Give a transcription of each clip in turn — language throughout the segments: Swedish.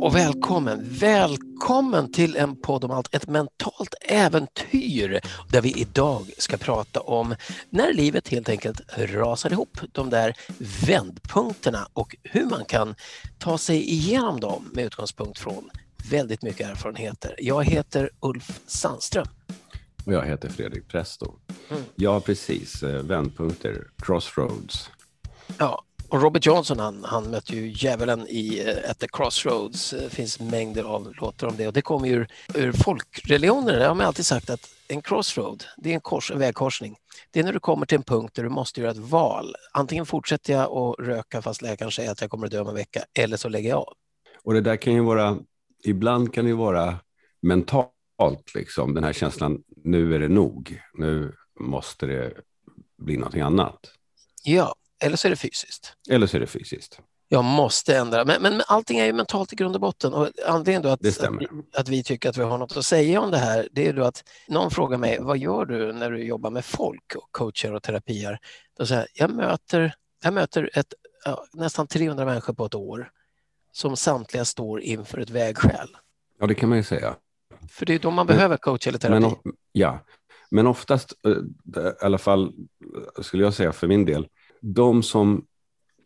Och välkommen, välkommen till en podd om allt, ett mentalt äventyr där vi idag ska prata om när livet helt enkelt rasar ihop, de där vändpunkterna och hur man kan ta sig igenom dem med utgångspunkt från väldigt mycket erfarenheter. Jag heter Ulf Sandström. Och jag heter Fredrik Presto. Mm. Ja, precis. Eh, vändpunkter, crossroads. Ja, och Robert Johnson han, han mötte ju djävulen i uh, At the Crossroads. Det finns mängder av låtar om det och det kommer ur, ur folkreligioner. Det har alltid sagt att en crossroad, det är en, kors, en vägkorsning. Det är när du kommer till en punkt där du måste göra ett val. Antingen fortsätter jag att röka fast läkaren säger att jag kommer att dö om en vecka eller så lägger jag av. Och det där kan ju vara, ibland kan det ju vara mentalt, liksom, den här känslan, nu är det nog, nu måste det bli någonting annat. Ja, eller så är det fysiskt. Eller så är det fysiskt. Jag måste ändra. Men, men, men allting är ju mentalt i grund och botten. Och anledningen då att, att, att, vi tycker att vi har något att säga om det här, det är då att någon frågar mig, vad gör du när du jobbar med folk och coachar och terapier? Då säger jag, jag möter, jag möter ett, ja, nästan 300 människor på ett år som samtliga står inför ett vägskäl. Ja, det kan man ju säga. För det är då man behöver coach eller terapi. Men, ja, men oftast, eh, i alla fall skulle jag säga för min del, de som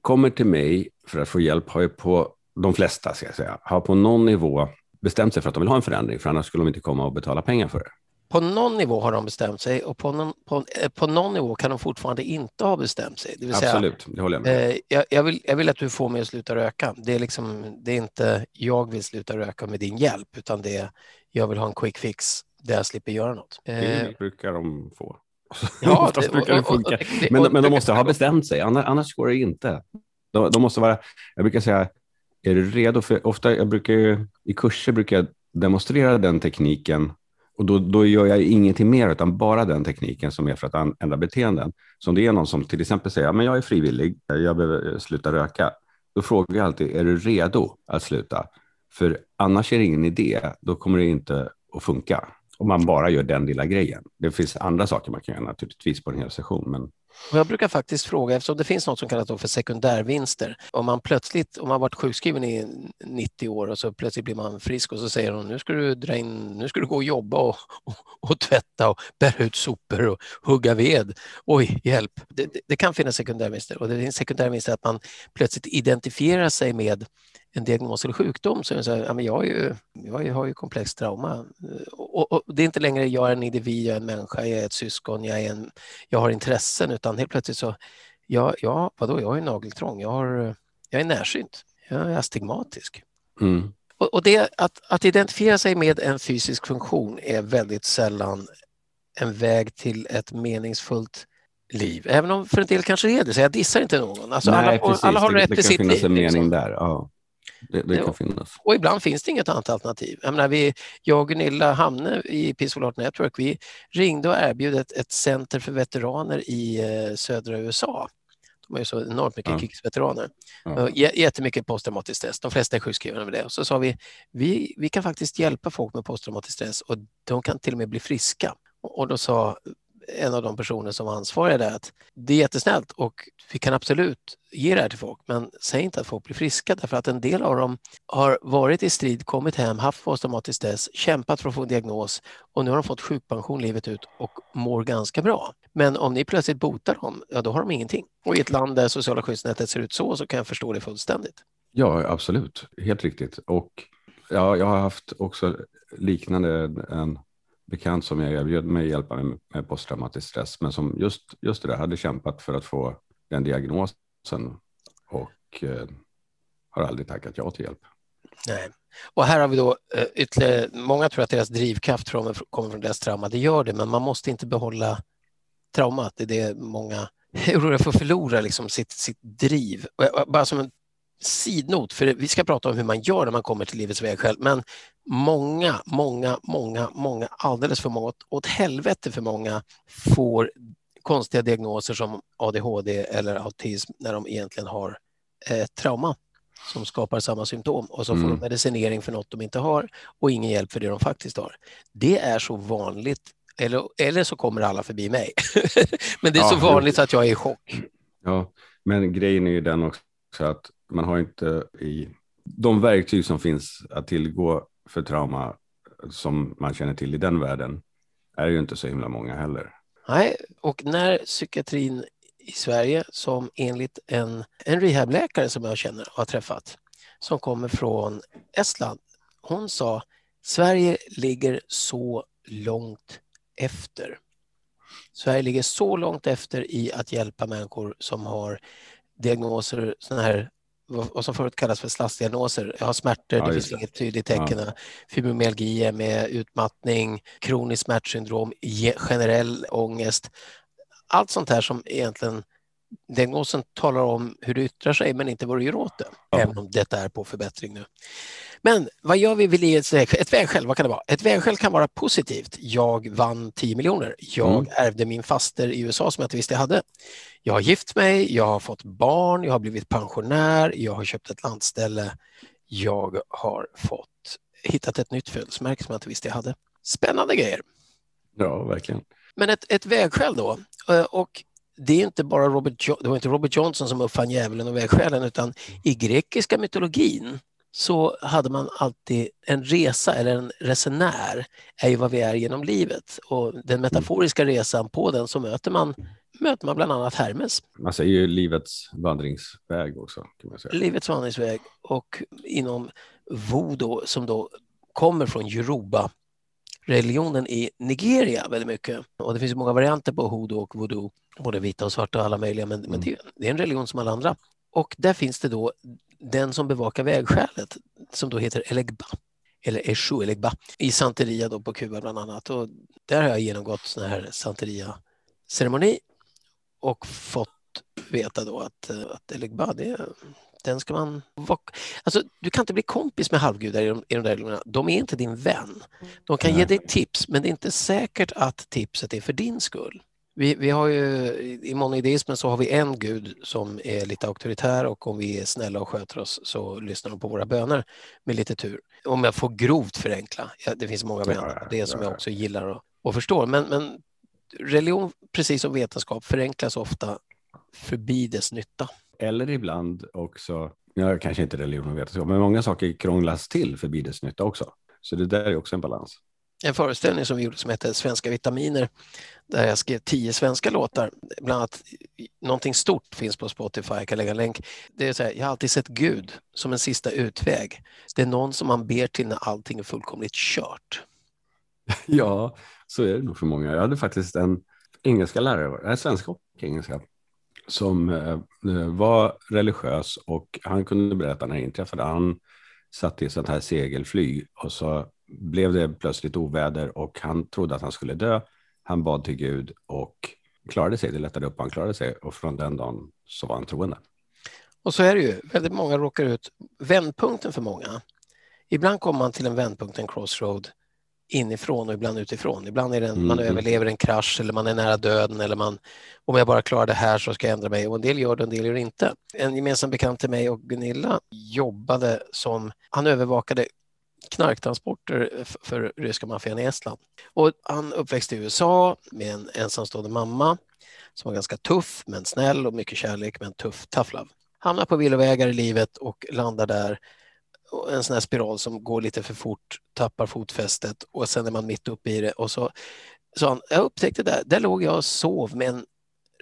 kommer till mig för att få hjälp har ju på, de flesta ska jag säga, har på någon nivå bestämt sig för att de vill ha en förändring, för annars skulle de inte komma och betala pengar för det. På någon nivå har de bestämt sig och på någon, på, eh, på någon nivå kan de fortfarande inte ha bestämt sig. Det Absolut, säga, det håller jag med eh, jag, jag, vill, jag vill att du får mig att sluta röka. Det är, liksom, det är inte jag vill sluta röka med din hjälp, utan det är jag vill ha en quick fix där jag slipper göra något. Det eh, brukar de få. Ja, det, brukar det funka. men, men de måste ha bestämt sig, annars, går det inte. De, de, måste vara, jag brukar säga, är du redo? För ofta, jag brukar, i kurser brukar jag demonstrera den tekniken och då, då gör jag ingenting mer utan bara den tekniken som är för att ändra beteenden. Så om det är någon som till exempel säger, men jag är frivillig, jag behöver sluta röka. Då frågar jag alltid, är du redo att sluta? För annars är det ingen idé, då kommer det inte att funka om man bara gör den lilla grejen. Det finns andra saker man kan göra naturligtvis på en hel session. Men... Och jag brukar faktiskt fråga, eftersom det finns något som kallas för sekundärvinster. Om man plötsligt, om man varit sjukskriven i 90 år och så plötsligt blir man frisk och så säger hon nu ska du dra in, nu ska du gå och jobba och, och, och tvätta och bära ut sopor och hugga ved. Oj, hjälp. Det, det, det kan finnas sekundärvinster och det finns sekundärvinster att man plötsligt identifierar sig med en diagnos eller sjukdom så är det så här, ja, men jag, är ju, jag har ju komplext trauma. Och, och, det är inte längre jag är en individ, jag är en människa, jag är ett syskon, jag, är en, jag har intressen utan helt plötsligt så, ja, ja vadå, jag ju nageltrång, jag, har, jag är närsynt, jag är astigmatisk. Mm. Och, och, det, att, att identifiera sig med en fysisk funktion är väldigt sällan en väg till ett meningsfullt liv. Även om för en del kanske det är det, så jag dissar inte någon. Alltså Nej, alla, precis. alla har rätt till sitt liv. Det liksom. där. Ja. Det, det kan finnas. Och ibland finns det inget annat alternativ. Jag, menar, vi, jag och Gunilla Hamne i Peaceful Heart Network, vi ringde och erbjöd ett, ett center för veteraner i eh, södra USA. De har ju så enormt mycket ja. krigsveteraner. Ja. Jättemycket posttraumatisk stress. De flesta är sjukskrivna med det. Och så sa vi, vi, vi kan faktiskt hjälpa folk med posttraumatisk stress och de kan till och med bli friska. Och då sa en av de personer som var ansvariga där att det är jättesnällt och vi kan absolut ge det här till folk men säg inte att folk blir friska därför att en del av dem har varit i strid, kommit hem, haft posttraumatisk stress, kämpat för att få en diagnos och nu har de fått sjukpension livet ut och mår ganska bra. Men om ni plötsligt botar dem, ja då har de ingenting. Och i ett land där sociala skyddsnätet ser ut så så kan jag förstå det fullständigt. Ja, absolut. Helt riktigt. Och ja, jag har haft också liknande en bekant som jag erbjöd mig hjälpa med, med posttraumatisk stress, men som just, just det där hade kämpat för att få den diagnosen och eh, har aldrig tackat ja till hjälp. Nej. Och här har vi då eh, ytterligare, många tror att deras drivkraft kommer från deras trauma, det gör det, men man måste inte behålla traumat, det är det många är oroliga för att förlora liksom sitt, sitt driv. Bara som en sidnot, för vi ska prata om hur man gör när man kommer till livets vägskäl, men många, många, många, många, alldeles för många, åt helvete för många får konstiga diagnoser som ADHD eller autism när de egentligen har eh, trauma som skapar samma symptom och så får mm. de medicinering för något de inte har och ingen hjälp för det de faktiskt har. Det är så vanligt Eller, eller så kommer alla förbi mig. men det är ja, så vanligt att jag är i chock. Ja, men grejen är ju den också att man har inte i de verktyg som finns att tillgå för trauma som man känner till i den världen är ju inte så himla många heller. Nej, och när psykiatrin i Sverige som enligt en, en rehabläkare som jag känner och har träffat som kommer från Estland. Hon sa Sverige ligger så långt efter. Sverige ligger så långt efter i att hjälpa människor som har diagnoser, sådana här vad som förut kallas för slaskdiagnoser. Jag har smärtor, ja, det finns det. inget tydligt tecken. Ja. Fibromyalgi med utmattning, kroniskt smärtsyndrom, generell ångest. Allt sånt här som egentligen diagnosen talar om hur det yttrar sig men inte vad du gör åt det, ja. även om detta är på förbättring nu. Men vad gör vi vid livets? Ett vägskäl, vad kan det vara? Ett vägskäl kan vara positivt. Jag vann 10 miljoner. Jag mm. ärvde min faster i USA som jag inte visste jag hade. Jag har gift mig, jag har fått barn, jag har blivit pensionär, jag har köpt ett landställe. Jag har fått hittat ett nytt födelsemärke som jag inte visste jag hade. Spännande grejer. Ja, verkligen. Men ett, ett vägskäl då. Eh, och det är inte bara Robert, det var inte Robert Johnson som uppfann djävulen och vägskälen utan i grekiska mytologin så hade man alltid en resa eller en resenär är ju vad vi är genom livet och den metaforiska resan på den så möter man, möter man bland annat Hermes. Man säger ju livets vandringsväg också. Kan man säga. Livets vandringsväg och inom voodoo som då kommer från Yoruba religionen i Nigeria väldigt mycket. Och det finns många varianter på hoodoo och voodoo, både vita och svarta och alla möjliga, men, mm. men det, det, är en religion som alla andra. Och där finns det då den som bevakar vägskälet som då heter Elegba eller Eshu Elegba i Santeria då på Kuba bland annat. Och där har jag genomgått sån här Santeria-ceremoni och fått veta då att, att Elegba, det, den ska man... Alltså, du kan inte bli kompis med halvgudar i de, i de där länderna. De är inte din vän. De kan Nej. ge dig tips, men det är inte säkert att tipset är för din skull. Vi, vi har ju, I monoideismen så har vi en gud som är lite auktoritär och om vi är snälla och sköter oss så lyssnar de på våra böner med lite tur. Om jag får grovt förenkla, ja, det finns många varianter på det som jag också gillar och, och förstår, men, men religion, precis som vetenskap, förenklas ofta förbi dess nytta. Eller ibland också, ja, kanske inte religion och vetenskap, men många saker krånglas till förbi dess nytta också. Så det där är också en balans. En föreställning som vi gjorde som hette Svenska vitaminer där jag skrev tio svenska låtar. Bland annat någonting stort finns på Spotify, jag kan lägga en länk. Det är så här, jag har alltid sett Gud som en sista utväg. Det är någon som man ber till när allting är fullkomligt kört. Ja, så är det nog för många. Jag hade faktiskt en engelska lärare, svenska och engelska, som eh, var religiös och han kunde berätta när det inträffade. Han satt i sånt här segelflyg och så blev det plötsligt oväder och han trodde att han skulle dö. Han bad till Gud och klarade sig. Det lättade upp, han klarade sig och från den dagen så var han troende. Och så är det ju, väldigt många råkar ut, vändpunkten för många. Ibland kommer man till en vändpunkt, en crossroad, inifrån och ibland utifrån. Ibland är det en, mm. man överlever en krasch eller man är nära döden eller man, om jag bara klarar det här så ska jag ändra mig. Och en del gör det, en del gör det inte. En gemensam bekant till mig och Gunilla jobbade som, han övervakade knarktransporter för ryska maffian i Estland. Och han uppväxte i USA med en ensamstående mamma som var ganska tuff men snäll och mycket kärlek men tuff, tough love. Hamnar på villovägar i livet och landar där en sån här spiral som går lite för fort, tappar fotfästet och sen är man mitt uppe i det och så, så han, jag upptäckte där, där låg jag och sov med en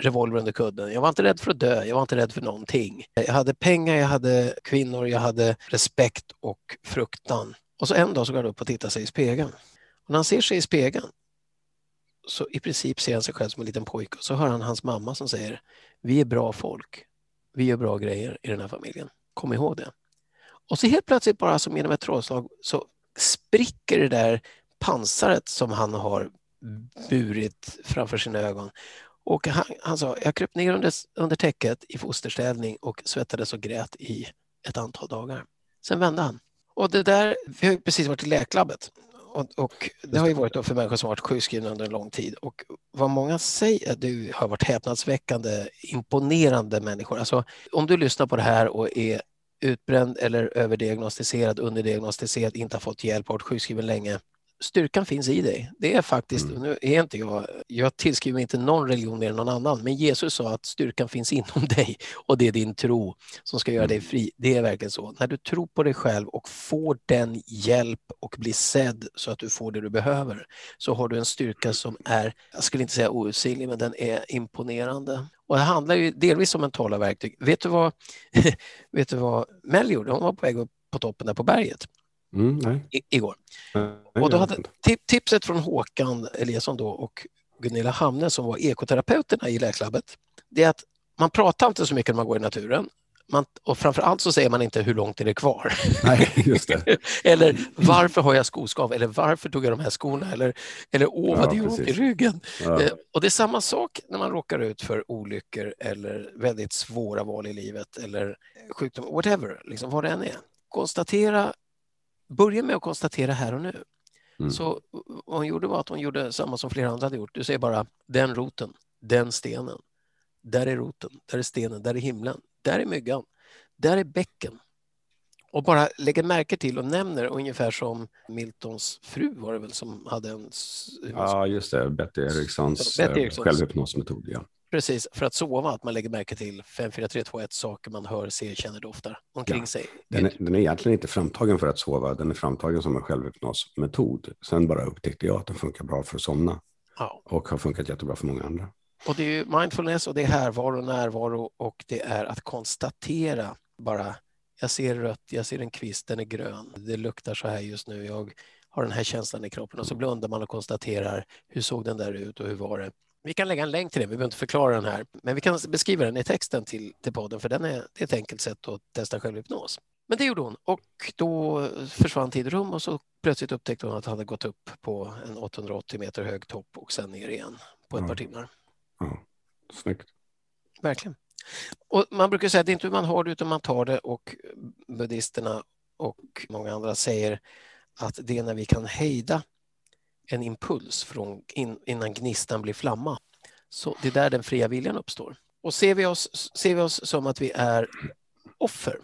revolver under kudden. Jag var inte rädd för att dö, jag var inte rädd för någonting. Jag hade pengar, jag hade kvinnor, jag hade respekt och fruktan. Och så en dag så går han upp och tittar sig i spegeln. Och när han ser sig i spegeln så i princip ser han sig själv som en liten pojke och så hör han hans mamma som säger Vi är bra folk. Vi gör bra grejer i den här familjen. Kom ihåg det. Och så helt plötsligt bara som genom ett trådslag så spricker det där pansaret som han har burit framför sina ögon. Och han, han sa, jag kröp ner under, under täcket i fosterställning och svettades och grät i ett antal dagar. Sen vände han. Och det där, vi har precis varit i läklabbet och, och, det har ju varit för människor som varit sjukskrivna under en lång tid. Och vad många säger, du har varit häpnadsväckande imponerande människor. Alltså, om du lyssnar på det här och är utbränd eller överdiagnostiserad, underdiagnostiserad, inte har fått hjälp, varit sjukskriven länge. Styrkan finns i dig. Det är faktiskt, mm. nu är inte jag, jag tillskriver inte någon religion mer än någon annan, men Jesus sa att styrkan finns inom dig och det är din tro som ska göra dig mm. fri. Det är verkligen så. När du tror på dig själv och får den hjälp och blir sedd så att du får det du behöver, så har du en styrka som är, jag skulle inte säga outsinlig, men den är imponerande. Och det handlar ju delvis om mentala verktyg. Vet du vad, vet du vad Mel gjorde? Hon var på väg upp på toppen där på berget. Mm, I, igår. Nej, och då hade tipset från Håkan Eliasson då och Gunilla Hamne som var ekoterapeuterna i Läklabbet, det är att man pratar inte så mycket när man går i naturen. Man, och framför allt så säger man inte hur långt är det kvar. Nej, just det. eller varför har jag skoskav? Eller varför tog jag de här skorna? Eller, eller åh, vad det ont i ryggen. Ja. Eh, och det är samma sak när man råkar ut för olyckor eller väldigt svåra val i livet eller sjukdom, whatever, liksom vad det än är. Konstatera börja med att konstatera här och nu. Mm. Så vad hon gjorde var att hon gjorde samma som flera andra hade gjort. Du säger bara den roten, den stenen. Där är roten, där är stenen, där är himlen, där är myggan, där är bäcken. Och bara lägger märke till och nämner ungefär som Miltons fru var det väl som hade en... Ja, just det. Betty Erikssons, Betty Erikssons. självhypnosmetod. Ja. Precis, för att sova, att man lägger märke till 5, 4, 3, 2, 1 saker man hör, ser, känner, doftar omkring ja. sig. Den är, den är egentligen inte framtagen för att sova, den är framtagen som en självhypnosmetod. Sen bara upptäckte jag att den funkar bra för att somna ja. och har funkat jättebra för många andra. Och det är mindfulness och det är härvaro och närvaro och det är att konstatera bara, jag ser rött, jag ser en kvist, den är grön, det luktar så här just nu, jag har den här känslan i kroppen och så blundar man och konstaterar, hur såg den där ut och hur var det? Vi kan lägga en länk till det, vi behöver inte förklara den här, men vi kan beskriva den i texten till, till podden för den är, det är ett enkelt sätt att testa självhypnos. Men det gjorde hon och då försvann tid och rum och så plötsligt upptäckte hon att han hade gått upp på en 880 meter hög topp och sen ner igen på ett ja. par timmar. Ja, snyggt. Verkligen. Och man brukar säga att det är inte hur man har det utan man tar det och buddhisterna och många andra säger att det är när vi kan hejda en impuls från in, innan gnistan blir flamma. Så det är där den fria viljan uppstår. Och ser vi oss, ser vi oss som att vi är offer.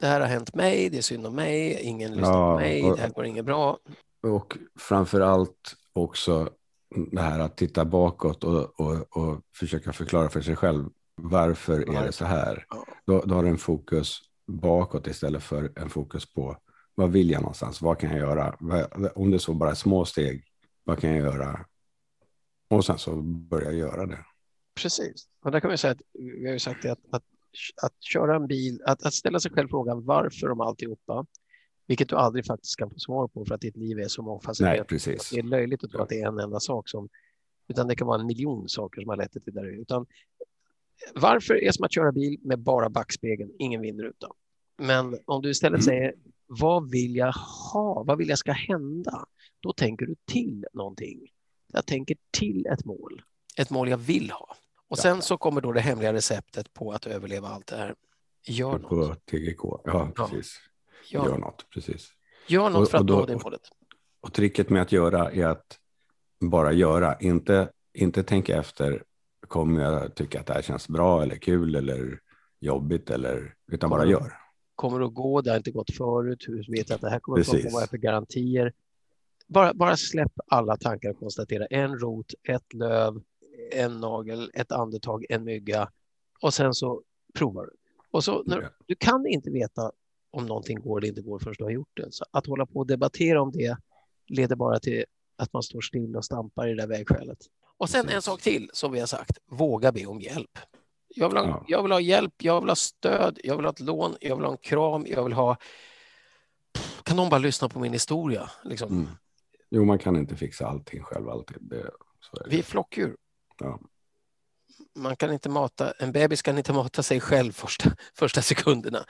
Det här har hänt mig, det är synd om mig, ingen lyssnar ja, på mig, och, det här går inget bra. Och framför allt också det här att titta bakåt och, och, och försöka förklara för sig själv varför är det så här. Ja. Då, då har du en fokus bakåt istället för en fokus på vad vill jag någonstans? Vad kan jag göra? Om det så bara är små steg vad kan jag göra? Och sen så börjar jag göra det. Precis. Och där kan vi säga att vi har ju sagt att, att, att köra en bil, att, att ställa sig själv frågan varför om alltihopa, vilket du aldrig faktiskt kan få svar på för att ditt liv är så mångfacetterat. Det är löjligt att tro att det är en enda sak som, utan det kan vara en miljon saker som har lett till det. Utan varför är som att köra bil med bara backspegeln, ingen vindruta. Men om du istället mm. säger vad vill jag ha? Vad vill jag ska hända? Då tänker du till någonting. Jag tänker till ett mål, ett mål jag vill ha. Och sen så kommer då det hemliga receptet på att överleva allt det här. Gör något. På TGK, ja precis. Ja. Gör, Gör något, precis. Gör något för att nå det målet. Och tricket med att göra är att bara göra, inte, inte tänka efter, kommer jag tycka att det här känns bra eller kul eller jobbigt eller, utan bara gör. Kommer att gå? Det har inte gått förut. Hur vet jag att det här kommer att gå? Vad är för garantier? bara, bara släpp alla tankar och konstatera en rot, ett löv, en nagel, ett andetag, en mygga och sen så provar du. Och så, när, du kan inte veta om någonting går eller inte går förrän du har gjort det. Så att hålla på och debattera om det leder bara till att man står still och stampar i det där vägskälet. Och sen en sak till som vi har sagt, våga be om hjälp. Jag vill, ha, jag vill ha hjälp, jag vill ha stöd, jag vill ha ett lån, jag vill ha en kram, jag vill ha... Kan någon bara lyssna på min historia? Liksom. Mm. Jo, man kan inte fixa allting själv alltid. Det, Vi är flockdjur. Ja. Man kan inte mata, en bebis kan inte mata sig själv första, första sekunderna.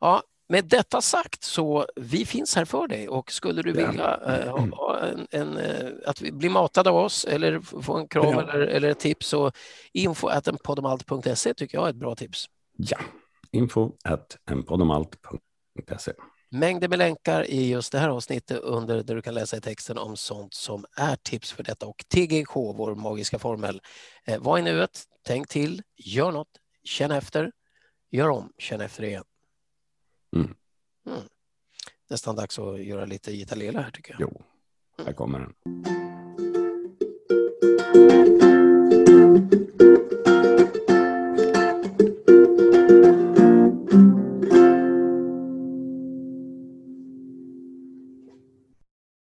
Ja, med detta sagt så vi finns här för dig och skulle du vilja äh, ha en, en, äh, att bli matad av oss eller få en kram ja. eller, eller ett tips så info at enpodomalt.se tycker jag är ett bra tips. Ja, info at enpodomalt.se. Mängder med länkar i just det här avsnittet under där du kan läsa i texten om sånt som är tips för detta och TGK, vår magiska formel. Eh, var i nuet, tänk till, gör något, känn efter, gör om, känn efter igen. Mm. Mm. Nästan dags att göra lite Gita Lela här tycker jag. Jo. Här kommer den.